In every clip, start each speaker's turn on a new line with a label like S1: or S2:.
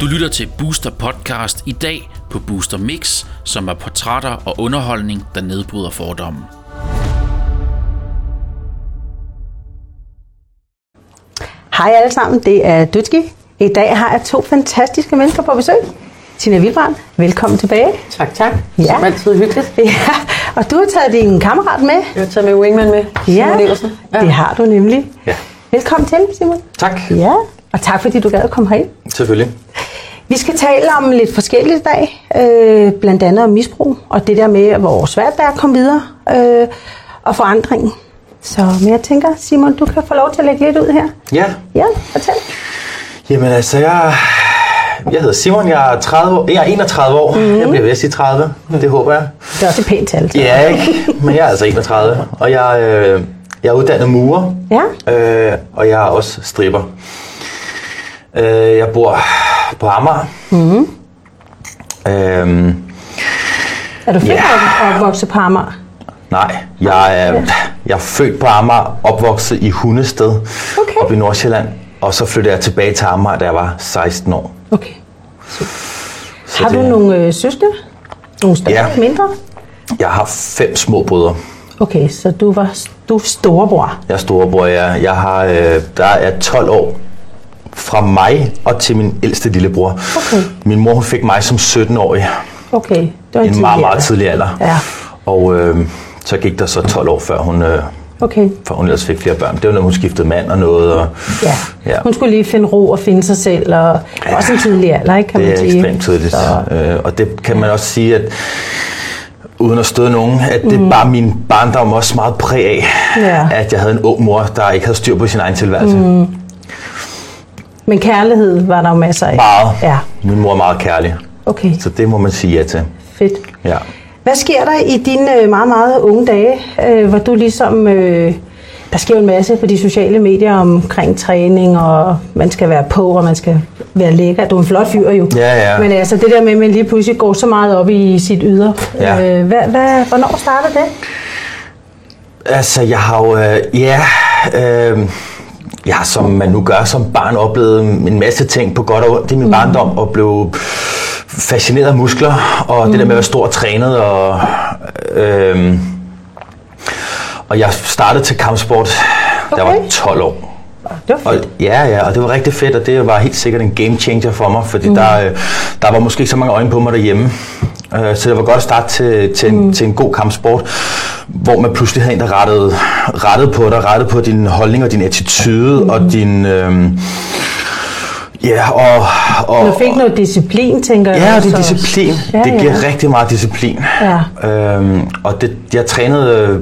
S1: Du lytter til Booster Podcast i dag på Booster Mix, som er portrætter og underholdning, der nedbryder fordomme.
S2: Hej alle sammen, det er Dødski. I dag har jeg to fantastiske mennesker på besøg. Tina Vilbrand, velkommen tilbage.
S3: Tak, tak.
S2: Ja.
S3: Som altid hyggeligt.
S2: Ja, og du har taget din kammerat med.
S3: Jeg har taget med Wingman med.
S2: Ja,
S3: Eversen.
S2: det har du nemlig.
S4: Ja.
S2: Velkommen til, Simon.
S4: Tak.
S2: Ja, og tak fordi du gad at komme herind.
S4: Selvfølgelig.
S2: Vi skal tale om lidt forskelligt i dag, øh, blandt andet om misbrug, og det der med, hvor svært det er at komme videre, øh, og forandringen. Så men jeg tænker, Simon, du kan få lov til at lægge lidt ud her.
S4: Ja.
S2: Ja, fortæl.
S4: Jamen altså, jeg, jeg hedder Simon, jeg er, 30 år, jeg er 31 år. Mm. Jeg bliver ved at sige 30, det håber jeg.
S2: Det er også et pænt tal.
S4: Ja, ikke? Men jeg er altså 31, og jeg, øh, jeg er uddannet murer,
S2: Ja.
S4: øh, og jeg er også stripper. Øh, jeg bor på Amager. Mm. Øh,
S2: Er du født
S4: Ja.
S2: og opvokset på Amager?
S4: nej, jeg er, jeg er født på Amager, opvokset i Hundested,
S2: Okay.
S4: op i Nordsjælland. Og så flyttede jeg tilbage til Amager, da jeg var 16 år.
S2: Okay.
S4: Så
S2: Har du
S4: det-
S2: nogle øh, søskende? Nogle større,
S4: Ja.
S2: mindre?
S4: Jeg har fem små brødre.
S2: Okay, så du var du er storebror.
S4: Jeg er storebror, jeg, jeg har, øh, der er 12 år fra mig og til min ældste lillebror.
S2: Okay.
S4: Min mor hun fik mig som 17-årig.
S2: Okay, det var
S4: En meget, meget
S2: alder.
S4: tidlig alder.
S2: Ja.
S4: Og øh, så gik der så 12 år, før hun, øh,
S2: Okay,
S4: før hun ellers fik flere børn. Det var når hun skiftede mand og noget. Og,
S2: ja.
S4: Ja.
S2: Hun skulle lige finde ro og finde sig selv, og ja. også en tidlig alder, ikke, kan
S4: det
S2: man
S4: er
S2: sige.
S4: ekstremt tidligt.
S2: Så,
S4: Øh, og det kan man også sige, at uden at støde nogen, at det bare min barndom også meget præg af,
S2: Ja.
S4: at jeg havde en ung mor, der ikke havde styr på sin egen tilværelse. Mm.
S2: men kærlighed var der jo masser af.
S4: Meget.
S2: Ja,
S4: Min mor er meget kærlig,
S2: okay,
S4: så det må man sige ja til.
S2: fedt.
S4: Ja.
S2: Hvad sker der i dine øh, meget, meget unge dage, øh, hvor du ligesom... Øh, der sker en masse på de sociale medier omkring træning, og man skal være på, og man skal være lækker. Du er en flot fyr jo.
S4: Ja, ja.
S2: Men altså det der med, at man lige pludselig går så meget op i sit ydre.
S4: Ja.
S2: Øh, hvad, hvad, hvornår startede det?
S4: Altså, jeg har jo, øh, ja, øh, jeg har, som man nu gør som barn, oplevet en masse ting på godt og ondt i min mm. barndom, og blev fascineret af muskler, og mm. det der med at være stor og trænet, og, øh, og jeg startede til kampsport, okay. da jeg var
S2: Okay.
S4: 12 år.
S2: Det var
S4: Og, ja, ja, og det var rigtig fedt, og det var helt sikkert en game changer for mig, fordi mm. der, øh, der var måske ikke så mange øjne på mig derhjemme. Øh, Så det var godt at starte til, til, en, mm. til en god kampsport, hvor man pludselig havde en, der rettede, rettede på dig, rettede på din holdning og din attitude mm. og din... Øh, ja, og... og
S2: Du fik noget disciplin, tænker jeg.
S4: Ja, og det er disciplin.
S2: Ja,
S4: Ja, det giver
S2: ja.
S4: rigtig meget disciplin.
S2: Ja.
S4: Øhm, og det, jeg trænede øh,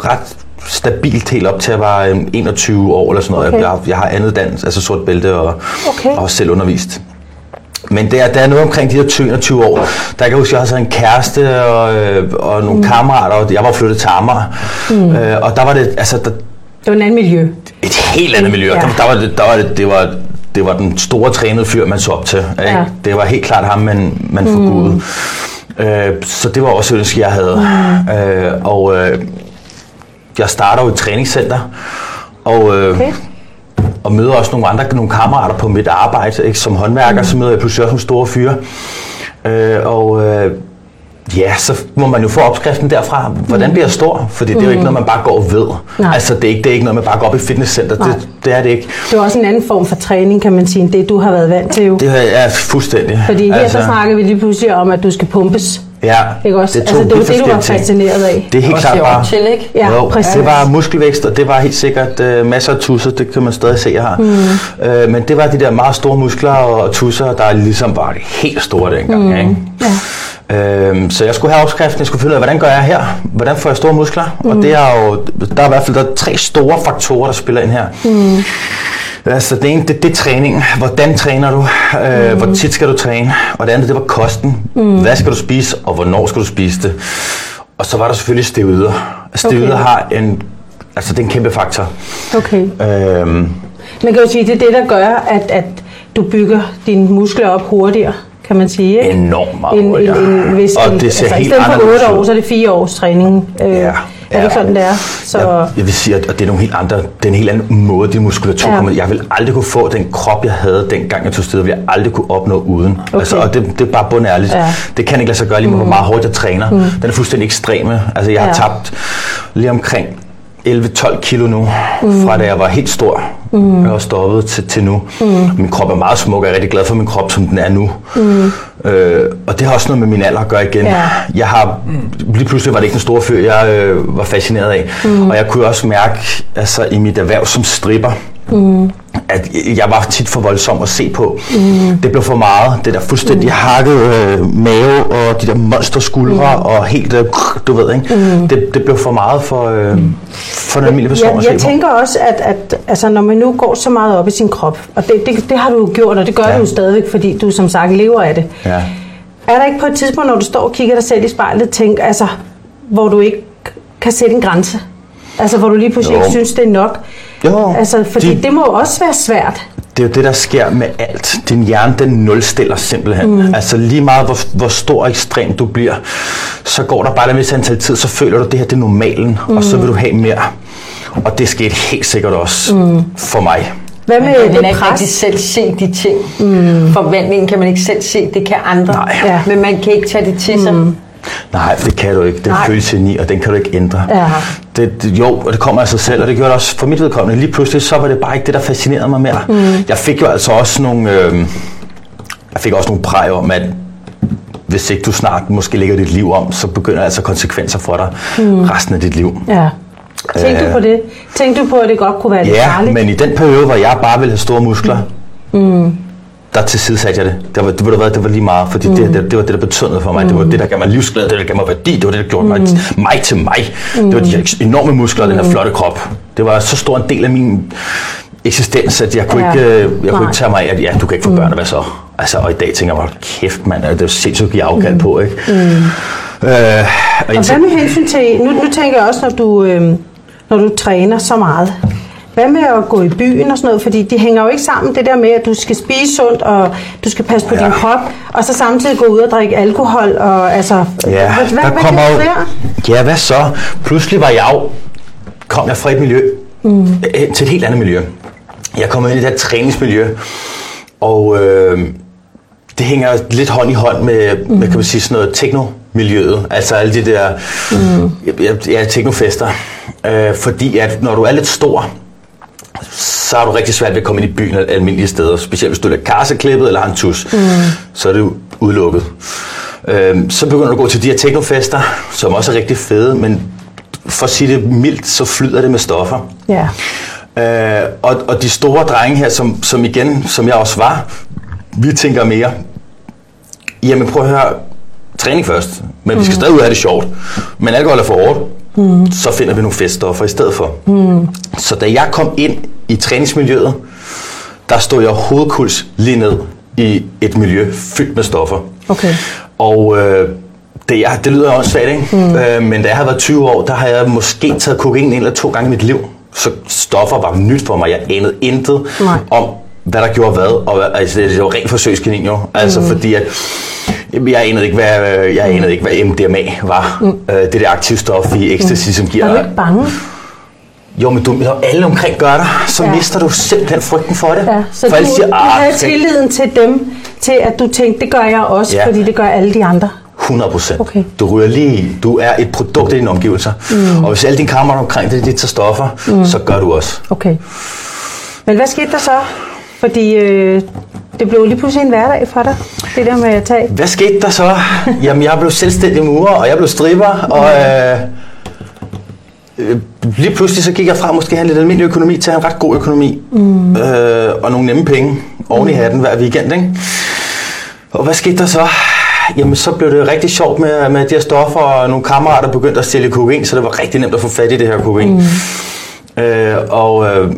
S4: ret stabilt helt op til at være øh, 21 år eller sådan noget.
S2: Okay.
S4: Jeg, jeg har andet dans, altså sort bælte og,
S2: Okay.
S4: og selv undervist. Men der, der er noget omkring de her 21 år. Der kan jeg huske, at jeg havde en kæreste og, øh, og nogle mm. kammerater, og jeg var flyttet til Amager. Mm. Øh, og der var det, altså, der,
S2: Det var en anden miljø.
S4: et helt andet miljø.
S2: Ja.
S4: Der, der var det, der var det, det var det var den store trænede fyr, man så op til. Ikke?
S2: Ja.
S4: Det var helt klart ham, man, man forgudede. Mm. Øh, så det var også et ønske, jeg havde. Mm. Øh, og øh, jeg starter jo i et træningscenter, og, øh,
S2: Okay.
S4: og møder også nogle andre nogle kammerater på mit arbejde. Ikke? Som håndværker, mm. så møder jeg pludselig også nogle store fyre. Øh, og øh, ja, så må man jo få opskriften derfra. Hvordan bliver jeg stor? Fordi det er jo ikke noget, man bare går og ved.
S2: Nej.
S4: Altså, det er, ikke, det er ikke noget, man bare går op i fitnesscenter.
S2: Nej.
S4: Det, det er det ikke.
S2: Det var også en anden form for træning, kan man sige, end det, du har været vant til jo.
S4: Det er fuldstændig.
S2: Fordi her altså, så snakker vi lige pludselig om, at du skal pumpes.
S4: Ja,
S2: Ikke også?
S4: det er to
S2: altså, det var det, du var fascineret af.
S4: Det er helt klart
S3: det
S4: bare...
S3: til, ikke?
S2: Ja,
S4: jo,
S2: præcis.
S4: det var muskelvækst, og det var helt sikkert øh, masser af tusser, det kan man stadig se, har. Mm. Øh, men det var de der meget store muskler og tusser, der ligesom var helt store dengang. Mm. Ikke?
S2: Ja.
S4: Øhm, så jeg skulle have opskriften, jeg skulle finde ud af, hvordan gør jeg her? Hvordan får jeg store muskler? Mm. Og det er jo, der er i hvert fald der er tre store faktorer, der spiller ind her. Mm. Altså det ene, det, det er træning. Hvordan træner du? Øh, mm. Hvor tit skal du træne? Og det andet, det var kosten. Mm. Hvad skal du spise, og hvornår skal du spise det? Og så var der selvfølgelig steroider. Steroider
S2: Okay.
S4: har en, altså det er en kæmpe faktor.
S2: Okay.
S4: Øhm,
S2: Man kan jo sige, det er det, der gør, at, at du bygger dine muskler op hurtigere, kan man sige. Ikke?
S4: Enormt meget
S2: en, en,
S4: hurtigere.
S2: en, hvis,
S4: Og
S2: en,
S4: det ser
S2: altså,
S4: helt
S2: I stedet for
S4: anderledes
S2: 8 år, så er det 4 års træning. Øh,
S4: Ja.
S2: Er det
S4: Ja.
S2: sådan, det er? Så,
S4: Jeg, jeg vil sige, at det er nogle helt andre, det er en helt anden måde, din muskulatur
S2: Ja.
S4: kommer. Jeg vil aldrig kunne få den krop, jeg havde dengang jeg tog steder, vil jeg aldrig kunne opnå uden. Okay. Altså, og det, det er bare bundærligt.
S2: Ja.
S4: Det kan ikke lade sig gøre lige med, hvor meget hårdt jeg træner. Mm. Den er fuldstændig ekstreme. Altså, jeg har
S2: Ja.
S4: tabt lige omkring 11-12 kilo nu, mm. fra da jeg var helt stor. Mm. Har stoppet til, til nu. Mm. Min krop er meget smuk, og jeg er rigtig glad for min krop, som den er nu. Mm. Øh, og det har også noget med min alder at gøre igen.
S2: Ja.
S4: Jeg har, lige pludselig var det ikke den store fyr, jeg øh, var fascineret af. Mm. Og jeg kunne også mærke altså, i mit erhverv som stripper, mm. At jeg var tit for voldsom at se på. Mm. Det blev for meget. Det der fuldstændig mm. hakket øh, mave og de der monsterskuldre mm. og helt, øh, du ved, ikke? Mm. Det, det blev for meget for, øh, for den almindelige person
S2: jeg,
S4: at se
S2: jeg
S4: på.
S2: tænker også, at, at altså, når man nu går så meget op i sin krop, og det, det, det har du jo gjort, og det gør
S4: Ja.
S2: du jo stadigvæk, fordi du som sagt lever af det.
S4: Ja.
S2: Er der ikke på et tidspunkt, når du står og kigger dig selv i spejlet, tænk, altså, hvor du ikke kan sætte en grænse? Altså, hvor du lige pludselig
S4: Jo.
S2: ikke synes, det er nok?
S4: Jo,
S2: Altså, fordi
S4: de-
S2: det, det må jo også være svært.
S4: Det er jo det, der sker med alt. Din hjerne, den nulstiller simpelthen. Mm. Altså lige meget, hvor, hvor stor og ekstrem du bliver, så går der bare en vis antal tid, så føler du, at det her det er normalen, mm. og så vil du have mere. Og det skete helt sikkert også mm. for mig.
S2: Hvad
S3: Man
S2: med
S3: kan
S2: det
S3: heller ikke rigtig
S2: pres?
S3: selv se de ting. Mm. Forvandlingen kan man ikke selv se, det kan andre.
S4: Nej.
S2: Ja.
S3: Men man kan ikke tage det til sig. Mm.
S4: Nej, det kan du ikke. Den
S2: Nej.
S4: følelse ind i, og den kan du ikke ændre.
S2: Ja.
S4: Det, det, jo, og det kommer af sig selv, og det gjorde det også for mit vedkommende. Lige pludselig, så var det bare ikke det, der fascinerede mig mere. Mm. Jeg fik jo altså også nogle, øh, jeg fik også nogle præg om, at hvis ikke du snart måske lægger dit liv om, så begynder altså konsekvenser for dig mm. resten af dit liv.
S2: Ja. Tænkte du
S4: Øh.
S2: på det? Tænkte du på, at det godt kunne være
S4: Ja,
S2: farligt?
S4: men i den periode, hvor jeg bare ville have store muskler, mm. Der tilsidesatte jeg det. Det var, det, ved du hvad, det var lige meget, fordi mm. det, det, det, var det, der betød noget for mig. Mm. Det var det, der gav mig livsglæde, det, der gav mig værdi, det var det, der gjorde mm. mig, mig til mig. Mm. Det var de her enorme muskler og den her flotte krop. Det var så stor en del af min eksistens, at jeg kunne,
S2: Ja.
S4: ikke, øh, jeg kunne
S2: Nej.
S4: ikke tage mig af, at ja, du kan ikke få børn, og hvad så? Altså, og i dag tænker jeg mig, kæft mand, det er sindssygt at give afkald på, ikke? Mm. Øh, og
S2: Og hvad med hensyn til, nu, nu tænker jeg også, når du, øhm, når du træner så meget, hvad med at gå i byen og sådan noget? Fordi de hænger jo ikke sammen, det der med, at du skal spise sundt, og du skal passe på
S4: Ja.
S2: din krop, og så samtidig gå ud og drikke alkohol, og altså...
S4: Ja,
S2: hvad, hvad,
S4: der
S2: hvad
S4: kommer
S2: det være?
S4: Ja, hvad så? Pludselig var jeg jo... Kom jeg fra et miljø mm. til et helt andet miljø. Jeg kom ind i det her træningsmiljø, og øh, det hænger lidt hånd i hånd med, mm. med kan man sige, sådan noget techno-miljøet. Altså alle de der mm. ja, ja, technofester. Øh, fordi at når du er lidt stor, så er du rigtig svært ved at komme ind i byen af almindelige steder. Specielt hvis du er karseklippet eller har en tus, mm. så er det udelukket. Øhm, så begynder du at gå til de her teknofester, som også er rigtig fede, men for at sige det mildt, så flyder det med stoffer.
S2: Ja.
S4: Øh, og, og de store drenge her, som, som igen, som jeg også var, vi tænker mere, jamen prøv at høre, træning først, men mm. vi skal stadig ud af det sjovt. Men alkohol er for hårdt, mm. så finder vi nogle feststoffer i stedet for. Mm. Så da jeg kom ind i træningsmiljøet, der stod jeg hovedkuls lige ned i et miljø fyldt med stoffer.
S2: Okay.
S4: Og øh, det, jeg, det lyder også svært, ikke? Mm. Øh, men da jeg har været 20 år, der har jeg måske taget kokain en eller to gange i mit liv. Så stoffer var nyt for mig. Jeg anede intet
S2: Nej.
S4: om, hvad der gjorde hvad. Og altså, det var rent forsøgskanin jo. Altså mm. fordi at, jeg anede ikke, hvad, jeg anede ikke, hvad MDMA var. Mm. Øh, det der aktivstof i ecstasy, som giver...
S2: Var du ikke bange?
S4: Jo, men du, når alle omkring gør dig, så
S2: Ja.
S4: mister du simpelthen frygten for det.
S2: Ja, så
S4: for
S2: du,
S4: siger,
S2: du
S4: ah,
S2: havde tilliden til dem, til at du tænkte, det gør jeg også,
S4: Ja.
S2: fordi det gør alle de andre.
S4: 100 procent.
S2: Okay.
S4: Du ryger lige i. Du er et produkt af dine omgivelser. Mm. Og hvis alle dine kammerater omkring det, det tager stoffer, mm. så gør du også.
S2: Okay. Men hvad skete der så? Fordi øh, det blev lige pludselig en hverdag for dig, det der med at tage.
S4: Hvad skete der så? Jamen, jeg blev selvstændig murer, og jeg blev stripper, og øh, øh, lige pludselig så gik jeg fra måske at have en lidt almindelig økonomi til at have en ret god økonomi. Mm. Øh, og nogle nemme penge oven i hatten hver weekend, ikke? Og hvad skete der så? Jamen, så blev det rigtig sjovt med, med de her stoffer, og nogle kammerater begyndte at stjæle kokain, så det var rigtig nemt at få fat i det her kokain. Mm. Øh, og, øh,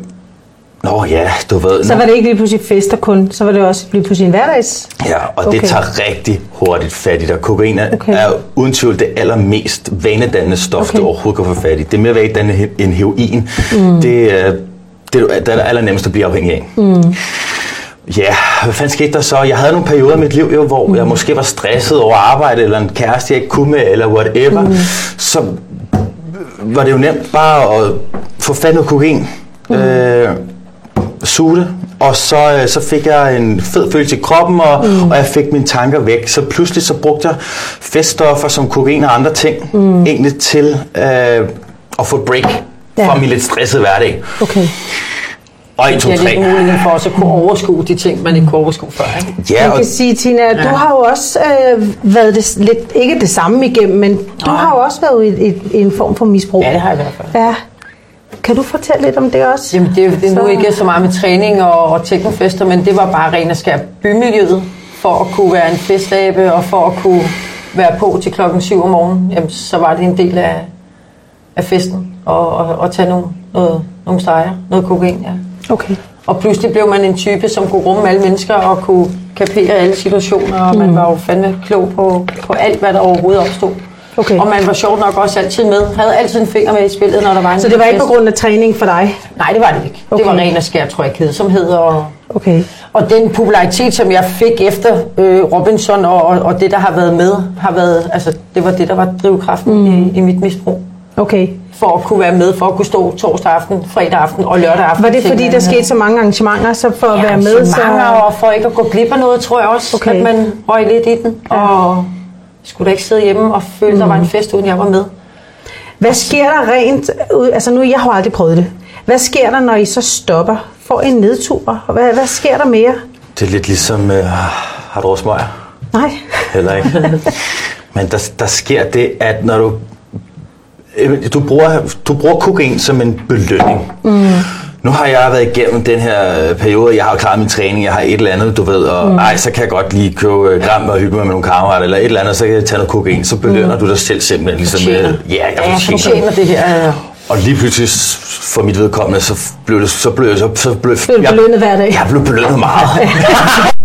S4: nå ja, du ved...
S2: Så var det ikke lige pludselig fester kun, så var det også lige pludselig en hverdags.
S4: Ja, og okay. Det tager rigtig hurtigt fat i dig. Kokain er,
S2: Okay.
S4: er uden tvivl det allermest vanedannende stof,
S2: Okay.
S4: du overhovedet kan få fat i. Det er mere vanedannende end heroin. Mm. Det, er, det er det er allernemmest at blive afhængig af. Mm. Ja, hvad fanden skete der så? Jeg havde nogle perioder i mit liv, jo, hvor mm. jeg måske var stresset over arbejde, eller en kæreste, jeg ikke kunne med, eller whatever. Mm. Så var det jo nemt bare at få fat noget kokain, mm. øh, suge det, og så, øh, så fik jeg en fed følelse i kroppen, og, mm. og jeg fik mine tanker væk. Så pludselig så brugte jeg feststoffer som kokain og andre ting, mm. egentlig til øh, at få break
S2: Ja.
S4: fra min lidt stressede hverdag.
S2: Okay.
S4: Og 1, 2,
S3: Det er lidt
S4: 3.
S3: mulighed for os at kunne overskue de ting, man ikke kunne overskue før. Ikke?
S4: Ja,
S2: Man
S4: og,
S2: kan sige, Tina, ja. du har jo også øh, været det, lidt, ikke det samme igennem, men du
S3: Nej.
S2: har jo også været i, et, i en form for misbrug.
S3: Ja, det har jeg i hvert fald.
S2: Ja. Kan du fortælle lidt om det også?
S3: Jamen, det, det er nu
S2: Så-
S3: ikke så meget med træning og, og teknofester, men det var bare ren og skær bymiljøet for at kunne være en festabe og for at kunne være på til klokken 7 om morgenen. Jamen, så var det en del af, af festen og, og, og tage nogle, noget, nogle streger, noget kokain, ja.
S2: Okay.
S3: Og pludselig blev man en type, som kunne rumme alle mennesker og kunne kapere alle situationer, og man var jo fandme klog på, på alt, hvad der overhovedet opstod.
S2: Okay.
S3: Og man var sjovt nok også altid med. Havde altid en finger med i spillet, når der var en
S2: Så det var ikke på grund af træning for dig?
S3: Nej, det var det ikke. Okay. Det var ren og skær, tror jeg, kedsomhed. Og,
S2: Okay.
S3: og den popularitet, som jeg fik efter øh, Robinson og, og, og det, der har været med, har været, altså, det var det, der var drivkraften mm. i, i mit misbrug.
S2: Okay.
S3: For at kunne være med, for at kunne stå torsdag aften, fredag aften og lørdag aften.
S2: Var det fordi, der skete så mange arrangementer, så for at være med,
S3: så... Og for ikke at gå glip af noget, tror jeg også,
S2: Okay.
S3: at man røg lidt i den. Og jeg skulle da ikke sidde hjemme og føle, mm. der var en fest, uden jeg var med.
S2: Hvad sker der rent ud? Altså nu, jeg har aldrig prøvet det. Hvad sker der, når I så stopper? Får en nedtur? Hvad, hvad sker der mere?
S4: det er lidt ligesom, øh, har du smøger?
S2: Nej.
S4: Heller ikke. Men der, der sker det, at når du... øh, Du bruger, du bruger kokain som en belønning. Mm. Nu har jeg været igennem den her øh, periode, jeg har klaret min træning, jeg har et eller andet, du ved, og mm. ej, så kan jeg godt lige købe øh, gram og hygge mig med nogle kammerater, eller et eller andet, så kan jeg tage noget kokain, så belønner mm. du dig selv simpelthen. Ligesom,
S3: Fortjener.
S4: øh, ja, jeg
S3: Ja,
S4: fortjener.
S3: det her.
S4: Og lige pludselig, for mit vedkommende, så blev det, så blev, så, så blev,
S2: Blev
S4: jeg,
S2: belønnet hver dag?
S4: jeg blev belønnet meget.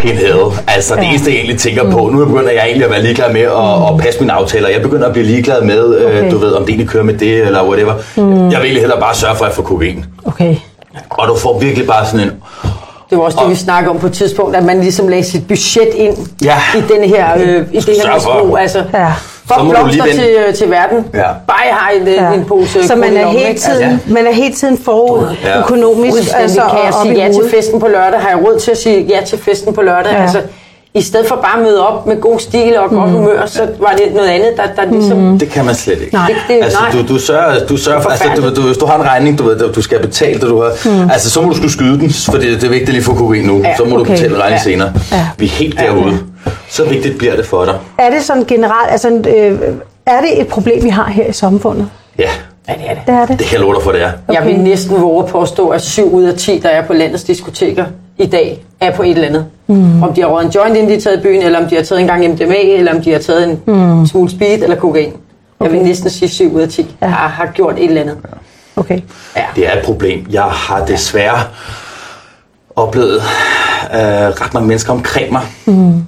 S4: Pinhed. Altså det
S2: Ja.
S4: eneste, jeg egentlig tænker på, nu begynder jeg egentlig at være ligeglad med at, at passe mine aftaler. Jeg begynder at blive ligeglad med,
S2: Okay.
S4: øh, du ved, om det egentlig kører med det, eller whatever. Jeg vil egentlig hellere bare sørge for, at jeg får kokain.
S2: Okay.
S4: Og du får virkelig bare sådan en...
S3: Det var også det, vi snakkede om på et tidspunkt, at man ligesom lagde sit budget ind
S4: Ja.
S3: i, den her, øh, i det her misbrug. Altså,
S2: Ja.
S3: For
S4: Så må du
S3: blomster til, øh, til verden.
S4: Ja.
S3: Bare jeg har en, ja. en pose
S2: så man er, hele tiden,
S4: Altså,
S2: man er hele tiden forud
S4: Ja.
S2: økonomisk.
S3: Altså, kan jeg sige ja til festen på lørdag? Har jeg råd til at sige ja til festen på lørdag? Ja. Altså, I stedet for bare at møde op med god stil og godt humør, så var det noget andet, der, der ligesom...
S4: Det kan man slet ikke.
S2: Nej.
S3: Det, det,
S4: Altså,
S3: nej.
S4: du, du sørger, du sørger for, altså, du, du, hvis du har en regning, du, ved, du skal betale det, du har, mm. altså, så må du skulle skyde den, for det, det er vigtigt lige at få kokain nu,
S3: Ja,
S4: så må du
S2: okay.
S4: betale regningen
S3: Ja.
S4: senere.
S2: Ja.
S4: Vi er helt derude. Så vigtigt bliver det for dig.
S2: Er det sådan generelt, altså øh, er det et problem, vi har her i samfundet?
S4: Ja,
S3: Ja, det er det.
S2: Det er det.
S4: det kan jeg love dig for, det er.
S3: Jeg vil
S2: Okay.
S3: næsten våge at påstå, at 7 ud af 10, der er på landets diskoteker i dag, er på et eller andet. Mm. Om de har røget en joint, inden de er taget i byen, eller om de har taget en gang MDMA, eller om de har taget en mm. smule speed eller kokain. Jeg vil næsten sige 7 ud af 10 ja. har, har gjort et eller andet.
S2: Okay.
S3: Ja.
S4: Det er et problem. Jeg har desværre oplevet øh, ret mange mennesker omkring mig mm.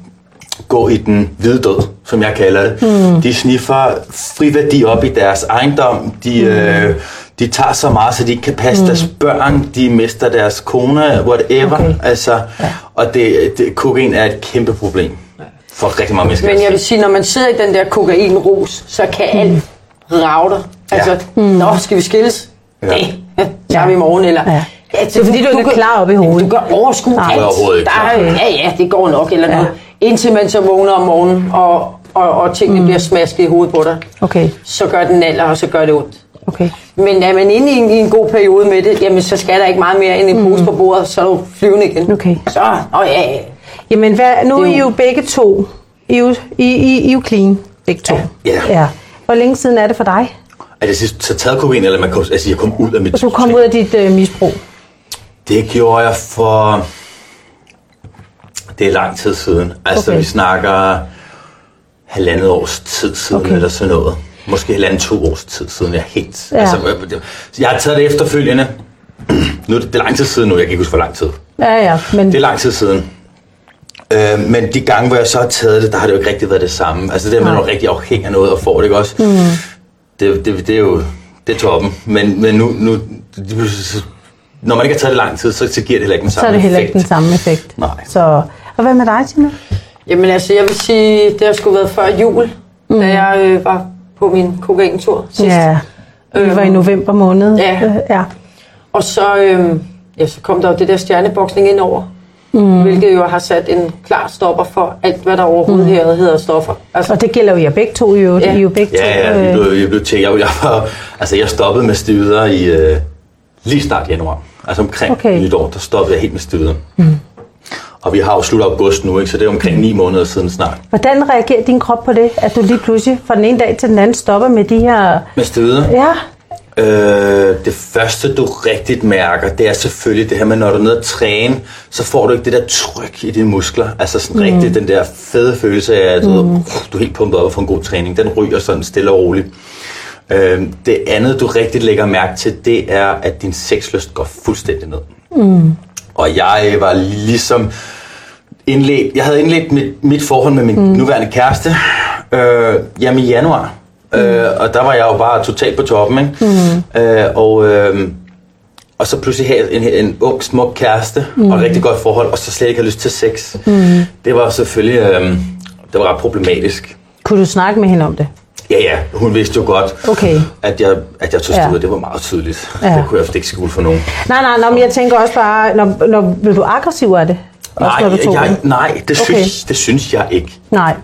S4: Gå i den hvide død, som jeg kalder det. Mm. De sniffer friværdi op i deres ejendom. De, øh, de tager så meget, så de ikke kan passe mm. deres børn. De mister deres kone, whatever.
S2: Okay.
S4: Altså, ja. Og det, det, kokain er et kæmpe problem for rigtig mange mennesker.
S3: Men jeg vil sige, når man sidder i den der kokainrus, så kan alt rave dig. Altså,
S2: Mm.
S3: nå, skal vi skilles?
S4: Ja.
S3: Ja. Det tager vi i morgen, eller...
S2: Ja. Det er fordi, du ikke er
S3: kan-
S2: klar op i hovedet.
S3: Du kan overskue
S2: Nej.
S3: alt.
S4: Ikke
S3: Der ja, ja, det går nok, eller
S2: Ja.
S3: noget. Indtil man så vågner om morgenen, og, og, og tingene mm. bliver smasket i hovedet på dig,
S2: Okay.
S3: så gør den alder, og så gør det ondt.
S2: Okay.
S3: Men er man inde i en, i en god periode med det, jamen så skal der ikke meget mere end en pose på bordet, så er du flyvende igen.
S2: Mm. Okay.
S3: Så, åh ja, ja.
S2: Jamen, hvad, nu er
S3: Det
S2: I
S3: jo-
S2: begge to. I er jo, I, I, I er jo clean, begge to.
S4: Ja.
S2: ja. Hvor længe siden er det for dig?
S4: Er det sidst så taget kokain, eller man kom, altså, jeg kom ud af mit...
S2: Og du kom ud af dit øh, misbrug?
S4: Det gjorde jeg for... Det er lang tid siden. Altså,
S2: Okay.
S4: vi snakker halvandet års tid siden,
S2: Okay.
S4: eller sådan noget. Måske halvandet to års tid siden, jeg er helt...
S2: Ja.
S4: Altså, jeg- har taget det efterfølgende. Nu er det, er lang tid siden nu, jeg kan ikke huske, hvor lang tid.
S2: Ja, ja. Men,
S4: Det er lang tid siden. Øh, men de gange, hvor jeg så har taget det, der har det jo ikke rigtig været det samme. Altså det der med, at man er rigtig afhængig af noget og får det, ikke også? Mm. Det, det, det er jo det er toppen. Men, men nu, nu så- når man ikke har taget det lang tid, så, så giver det heller ikke den
S2: så
S4: samme
S2: er det heller
S4: effekt.
S2: ikke den samme effekt.
S4: Nej.
S2: Så, og hvad med dig, Tina?
S3: Jamen altså, jeg vil sige, det har sgu været før jul, mm. da jeg øh, var på min kokaintur sidst.
S2: Ja, vi var i november måned.
S3: Ja.
S2: Øh, ja.
S3: Og så, øh, ja, så kom der jo det der stjerneboksning ind over, mm. hvilket jo har sat en klar stopper for alt, hvad der overhovedet mm. her hedder stoffer. Altså,
S2: Og det gælder jo jer begge to, jo.
S3: Ja.
S2: I er jo begge to.
S4: Ja, ja,
S2: øh,
S4: jeg blev, jeg blev jeg, jeg, var, altså jeg stoppede med stivider i øh, lige start januar. Altså omkring
S2: Okay.
S4: okay. nytår, der stoppede jeg helt med stivider. Mm. Og vi har jo slut august nu, ikke? så det er omkring ni måneder siden snart.
S2: Hvordan reagerer din krop på det, at du lige pludselig fra den ene dag til den anden stopper med de her...
S4: Med stivider?
S2: Ja,
S4: Øh, det første, du rigtigt mærker, det er selvfølgelig det her med, når du er nede at træne, så får du ikke det der tryk i dine muskler. Altså sådan mm. rigtig den der fede følelse af, at du, mm. du er helt pumpet op og får en god træning. Den ryger sådan stille og roligt. Øh, det andet, du rigtig lægger mærke til, det er, at din sexlyst går fuldstændig ned. Mm. Og jeg var ligesom indledt, jeg havde indledt mit, mit forhold med min mm. nuværende kæreste, øh, jamen i januar. Mm. Øh, og der var jeg jo bare totalt på toppen, ikke? Mm. Øh, og, øh, og så pludselig have en, en ung, smuk kæreste, mm. og et rigtig godt forhold, og så slet ikke have lyst til sex. Mm. Det var selvfølgelig, øh, det var ret problematisk.
S2: kunne du snakke med hende om det?
S4: Ja, ja, hun vidste jo godt,
S2: Okay.
S4: at jeg, at jeg tog
S2: Ja.
S4: stød, det var meget tydeligt.
S2: Ja.
S4: Det kunne jeg ikke skjule for nogen.
S2: Nej, nej, nej, men jeg tænker også bare, når, når blev du aggressiv af det? Også
S4: Nej,
S2: når du tog
S4: jeg,
S2: det?
S4: nej det,
S2: Okay.
S4: synes, det synes jeg ikke.
S2: Nej,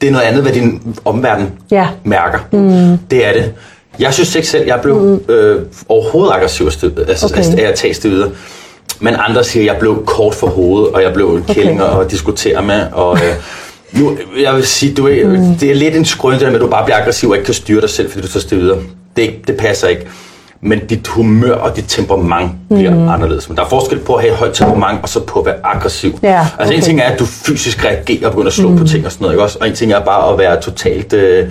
S4: det er noget andet, hvad din omverden
S2: Ja.
S4: mærker. Mm. Det er det. Jeg synes ikke selv, jeg blev mm. øh, overhovedet aggressiv af stød, altså,
S2: Okay.
S4: af at tage støder. Men andre siger, at jeg blev kort for hovedet, og jeg blev en kælling
S2: Okay.
S4: at diskutere med. Og, øh, nu, jeg vil sige, du er, mm. det er lidt en skrøn, med, at du bare bliver aggressiv og ikke kan styre dig selv, fordi du tager støder. Det, det passer ikke. Men dit humør og dit temperament bliver mm. anderledes. Men der er forskel på at have et højt temperament, og så på at være aggressiv.
S2: Ja,
S4: Altså en
S2: okay.
S4: ting er, at du fysisk reagerer og begynder at slå mm. på ting og sådan noget, ikke også? Og en ting er bare at være totalt... Øh,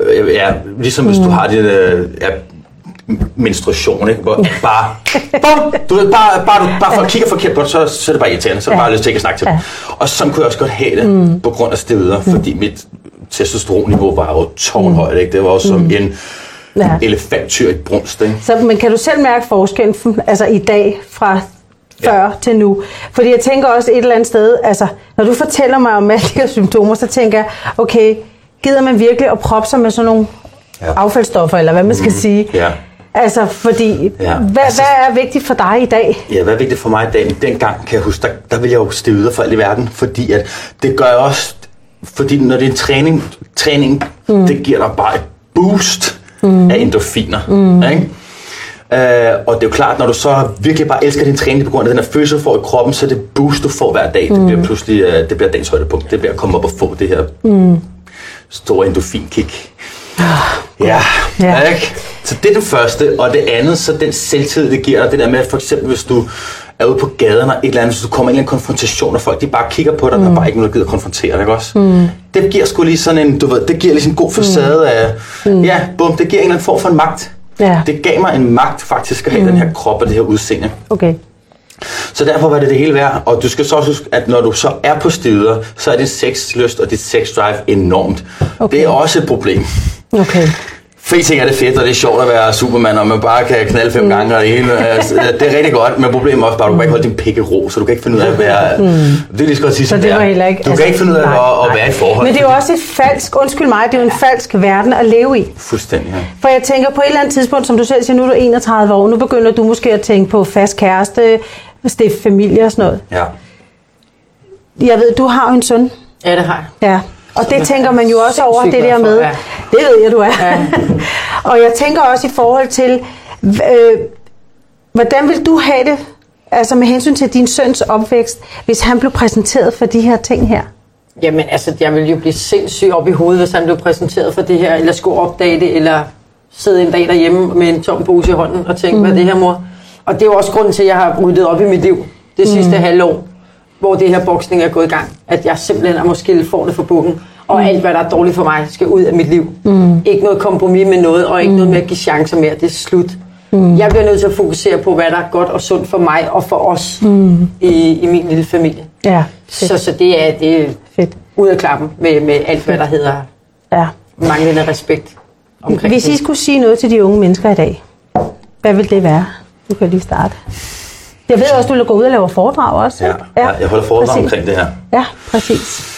S4: øh, ja, ligesom hvis du har din øh, ja, menstruation, ikke? Hvor bare, bum, du ved, bare, bare, du, bare for at kigge forkert på det, så, så er det bare irriterende, så er det bare lyst til ikke at snakke til dem. Og sådan kunne jeg også godt have det, mm. på grund af stevider, fordi mit testosteronniveau var jo tårnhøjt, ikke? Det var jo som en
S2: Mm. Ja.
S4: elefanttyr i brunst, ikke?
S2: Så, men kan du selv mærke forskellen altså i dag fra før ja. til nu? Fordi jeg tænker også et eller andet sted, altså når du fortæller mig om alle de her symptomer, så tænker jeg, okay, gider man virkelig at proppe sig med sådan nogle ja. Affaldsstoffer, eller hvad man skal sige?
S4: ja.
S2: Altså, fordi, ja. Hvad,
S4: Altså-
S2: hvad er vigtigt for dig i dag?
S4: Ja, hvad er vigtigt for mig i dag? Dengang kan jeg huske, der, der ville jeg jo stive ud for alt i verden, fordi at det gør jeg også, fordi når det er en træning, træning mm. det giver dig bare et boost mm. af endorfiner. Mm. Ikke? Øh, og det er jo klart, når du så virkelig bare elsker din træning på grund af den her følelse, du får i kroppen, så er det boost, du får hver dag. Mm. Det bliver pludselig øh, det bliver dagens højdepunkt. Det bliver at komme op og få det her mm. store endorfinkick. Ja,
S2: Ja.
S4: ja. Ikke? Så det er det første, og det andet, så den selvtid, det giver dig, det der med, at for eksempel hvis du er ude på gaden og et eller andet, hvis du kommer i en eller anden konfrontation, og folk de bare kigger på dig, mm. der er bare ikke nogen, der gider konfrontere dig, ikke også? Mm. Det giver sgu lige sådan en, du ved, det giver lige sådan en god facade af, mm. ja, bum, det giver en eller anden form for en magt.
S2: Ja.
S4: Det gav mig en magt faktisk at have mm. den her krop og det her udseende.
S2: Okay.
S4: Så derfor var det det hele værd. Og du skal så også huske, at når du så er på stider, så er din sexlyst og dit sexdrive enormt.
S2: Okay.
S4: Det er også et problem.
S2: Okay.
S4: En ting er det fedt, og det er sjovt at være Superman, og man bare kan knalde fem mm. gange, og det hele. Altså, det er rigtig godt, men problemet er også bare, at du kan ikke holde din pik i ro, så du kan ikke finde ud af at være... Mm. Det er lige så godt at sige,
S2: Så det var heller ikke... altså,
S4: Du kan ikke finde ud af
S2: nej,
S4: at, at være i forhold.
S2: Men det er jo også et falsk, undskyld mig, det er jo en falsk verden at leve i.
S4: Fuldstændig, ja.
S2: For jeg tænker på et eller andet tidspunkt, som du selv siger, nu er du 31 år, nu begynder du måske at tænke på fast kæreste, stifte familie og sådan noget.
S4: ja.
S2: Jeg ved, du har jo en søn.
S3: Ja, det har jeg.
S2: Ja. Og det tænker man jo også over, det der med.
S3: ja.
S2: Det ved jeg, du er.
S3: Ja.
S2: og jeg tænker også i forhold til, øh, hvordan vil du have det, altså med hensyn til din søns opvækst, hvis han blev præsenteret for de her ting her?
S3: Jamen, altså, jeg ville jo blive sindssyg op i hovedet, hvis han blev præsenteret for det her, eller skulle opdage det, eller sidde en dag derhjemme med en tom pose i hånden og tænke, mm. hvad er det her, mor? Og det er jo også grunden til, at jeg har ryddet op i mit liv det sidste mm. halvår, hvor det her boksning er gået i gang. At jeg simpelthen er måske får det for bukken, og alt, hvad der er dårligt for mig, skal ud af mit liv. Mm. Ikke noget kompromis med noget, og ikke mm. noget med at give chancer mere. Det er slut. Mm. Jeg bliver nødt til at fokusere på, hvad der er godt og sundt for mig og for os mm. i, i min lille familie.
S2: Ja,
S3: Så, så det er, det er
S2: fedt.
S3: ud af klappen med, med alt, hvad der hedder
S2: Ja.
S3: manglende respekt omkring
S2: Hvis I
S3: det.
S2: skulle sige noget til de unge mennesker i dag, hvad vil det være? Du kan lige starte. Jeg ved også, du vil gå ud og lave foredrag også.
S4: Ja, ja. Jeg holder foredrag
S2: præcis.
S4: omkring det her.
S2: Ja, præcis.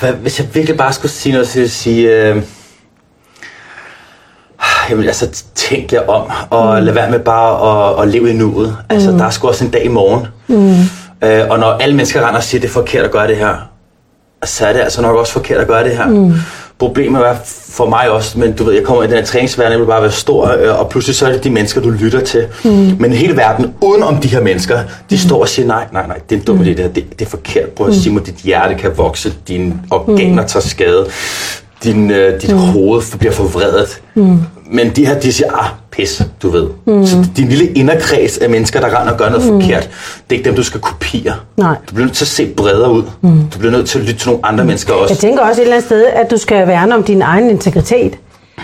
S4: Hvad, hvis jeg virkelig bare skulle sige noget, så ville jeg sige... Øh, jamen, altså, tænk jer om, og mm. lad være med bare at, at leve i nuet. Altså, der er sgu også en dag i morgen. Mm. Øh, og når alle mennesker render og siger, det er forkert at gøre det her, så er det altså nok også forkert at gøre det her. Mm. Problemet er for mig også, men du ved, jeg kommer i den her træningsverden, jeg vil bare være stor, øh, og pludselig så er det de mennesker, du lytter til. Mm. Men hele verden, uden om de her mennesker, de står og siger, nej, nej, nej, det er en dum idé, det her, det, det er forkert. Prøv at sige mig, dit hjerte kan vokse, dine organer tager skade, din, øh, dit mm. hoved bliver forvredet. Mm. Men de her, de siger, ah, pis, du ved. Mm. Så din lille inderkreds af mennesker, der render og gør noget mm. forkert, det er ikke dem, du skal kopiere.
S2: Nej.
S4: Du bliver nødt til at se bredere ud. Mm. Du bliver nødt til at lytte til nogle andre mennesker også.
S2: Jeg tænker også et eller andet sted, at du skal værne om din egen integritet.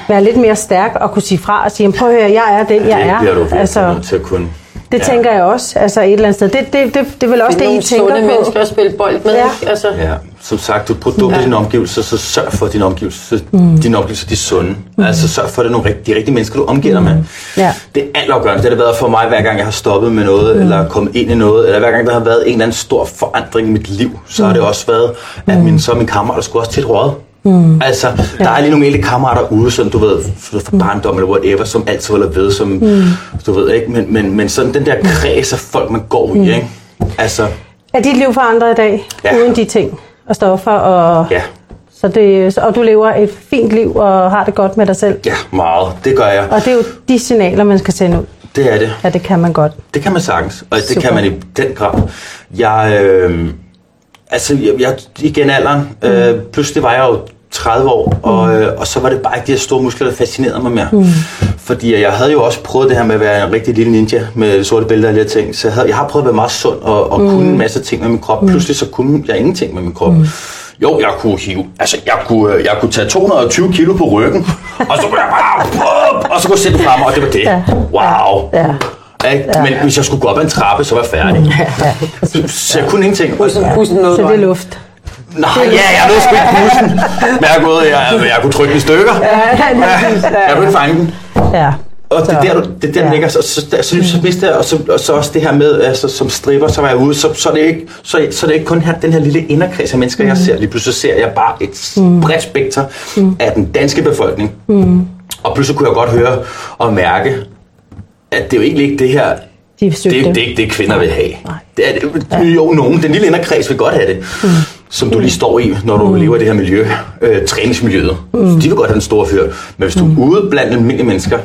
S2: Være lidt mere stærk og kunne sige fra og sige, prøv at høre, jeg er den, jeg
S4: det
S2: er.
S4: bliver du
S2: altså,
S4: nødt til at kunne.
S2: Det
S4: Ja.
S2: tænker jeg også, altså et eller andet sted. Det, det, det, det er vel også det, I
S3: nogle
S2: tænker
S3: sunde
S2: på.
S3: mennesker at spille bold med.
S2: Ja.
S3: ikke? Altså,
S4: Ja, som sagt, du produkter ja. dine omgivelser, så sørg for, at dine omgivelser, mm. dine omgivelser de er sunde. Mm. Altså sørg for, at det er nogle rigt- de rigtige mennesker, du omgiver dig med.
S2: Ja.
S4: Det er altafgørende. Det har det været for mig, hver gang jeg har stoppet med noget, mm. eller kommet ind i noget, eller hver gang der har været en eller anden stor forandring i mit liv, så har det også været, at min, så er min kammerater skulle også tit røget. Mm. Altså, der er lige nogle enkelte kammerater ude, som du ved, fra barndom eller whatever, som altid holder ved, som mm. du ved ikke, men, men, men sådan den der kreds af folk, man går i, ikke? Altså,
S2: Er dit liv forandret i dag,
S4: Ja.
S2: uden de ting og stoffer? Og,
S4: ja,
S2: så det, og du lever et fint liv og har det godt med dig selv.
S4: ja, meget. Det gør jeg.
S2: Og det er jo de signaler, man skal sende ud.
S4: Det er det.
S2: Ja, det kan man godt.
S4: Det kan man sagtens, og det
S2: Super.
S4: kan man i den grad. Jeg, øh, altså, jeg, jeg igen alderen, øh, pludselig var jeg jo 30 år, og, øh, og så var det bare ikke de her store muskler, der fascinerede mig mere. Mm. Fordi jeg havde jo også prøvet det her med at være en rigtig lille ninja med sorte bælter og de her ting, så jeg, havde, jeg har prøvet at være meget sund og, og mm. kunne en masse ting med min krop. Pludselig så kunne jeg ingenting med min krop. Mm. Jo, jeg kunne hive, altså jeg kunne, øh, jeg kunne tage 220 kilo på ryggen, og så kunne jeg bare, og så kunne jeg sætte frem, og det var det.
S2: Ja.
S4: Wow.
S2: Ja.
S4: Ikke? Men hvis jeg skulle gå op ad en trappe, så var jeg færdig. Så jeg kunne ingenting.
S3: Bussen, bussen noget
S2: Så det er luft.
S4: Nej, ja, jeg nåede sgu ikke bussen. Men jeg, er gået, jeg, jeg kunne trykke den i stykker. Jeg kunne ikke fange den.
S2: Ja.
S4: Og det er der, du- det er der, den ligger. Så, så, så, så, så, jeg, og så, og så også det her med, altså, som stripper, så var jeg ude, så, så, er det ikke, så, så er det ikke kun her, den her lille inderkreds af mennesker, jeg ser. Lige pludselig så ser jeg bare et bredt spekter af den danske befolkning. Og pludselig kunne jeg godt høre og mærke, at det er jo egentlig ikke det her,
S2: De
S4: det, er- det er ikke det, kvinder vil have.
S2: Nej.
S4: Det er det. Jo, nogen. Den lille inderkreds vil godt have det. Mm. Som du lige står i, når du mm. lever i det her miljø. Øh, træningsmiljøet. Mm. De vil godt have den store fyr. Men hvis du er ude blandt almindelige mennesker,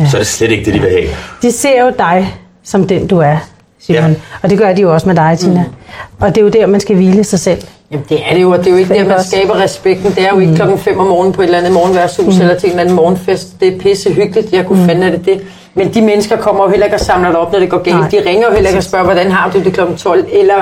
S4: ja. så er det slet ikke det, de vil have.
S2: De ser jo dig som den, du er, Simon.
S4: Ja.
S2: Og det gør de jo også med dig, Tina. Mm. Og det er jo der, man skal hvile sig selv.
S3: Jamen det er det jo, og det er jo ikke der, man skaber respekten. Det er jo ikke klokken 5 om morgenen på et eller andet morgenværshus mm. eller til en eller anden morgenfest. Det er pisse hyggeligt, jeg kunne mm. fandme det det. Men de mennesker kommer jo heller ikke og samler dig op, når det går galt.
S2: Nej.
S3: De ringer jo heller ikke og spørger, hvordan har du det klokken 12, eller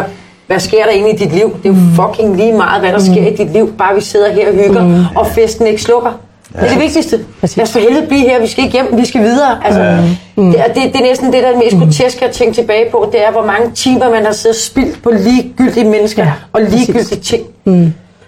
S3: hvad sker der egentlig i dit liv? Det er jo fucking lige meget, hvad der sker i dit liv, bare vi sidder her og hygger, mm. og festen ikke slukker. Det er det vigtigste.
S2: Præcis.
S3: Lad os for helvede blive her, vi skal ikke hjem, vi skal videre. Altså, mm. det, er, det, det er næsten det, der er det mest groteske at tænke tilbage på, det er, hvor mange timer man har siddet og spildt på ligegyldige mennesker
S2: Ja,
S3: og ligegyldige ting.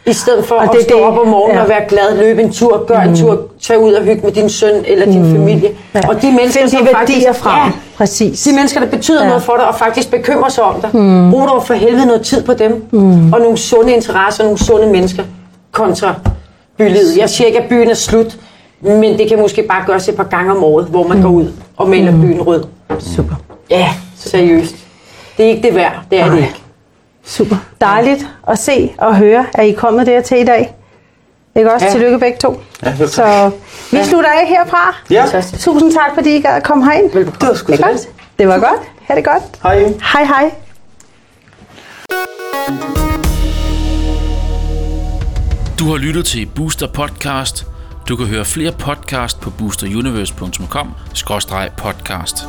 S3: I stedet for
S2: Og
S3: at
S2: det
S3: stå
S2: det-
S3: op om morgenen
S2: ja.
S3: og være glad, løbe en tur, gøre en tur, tage ud og hygge med din søn eller din familie.
S2: Ja.
S3: Og de mennesker,
S2: Find de
S3: som
S2: værdier
S3: faktisk,
S2: frem.
S3: Ja,
S2: Præcis.
S3: de mennesker, der betyder
S2: Ja.
S3: noget for dig og faktisk bekymrer sig om dig. Mm. Brug dog for helvede noget tid på dem. Mm. Og nogle sunde interesser, nogle sunde mennesker kontra bylivet. Jeg siger ikke, at byen er slut, men det kan måske bare gøres et par gange om året, hvor man mm. går ud og maler mm. byen rød.
S2: Super.
S3: Ja, seriøst. Det er ikke det værd. Det er det
S2: Nej.
S3: ikke.
S2: Super. Dejligt at se og høre, at I er kommet dertil i dag. Ikke også?
S3: Ja.
S2: Tillykke begge to.
S4: Ja.
S2: Så vi slutter af herfra.
S4: Ja,
S2: Tusind tak, fordi I gad at komme herind.
S3: Velbekomme.
S4: det var sgu
S2: Det godt. Det var godt. Ha' det godt.
S4: Hej.
S2: Hej hej.
S1: Du har lyttet til Booster Podcast. Du kan høre flere podcast på boosteruniverse.com-podcast.